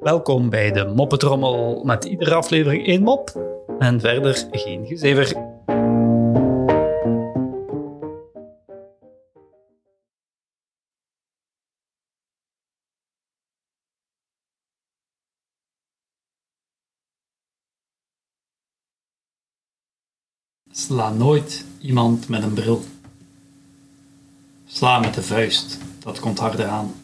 Welkom bij de Moppetrommel met iedere aflevering één mop en verder geen gezever. Sla nooit iemand met een bril. Sla met de vuist, dat komt harder aan.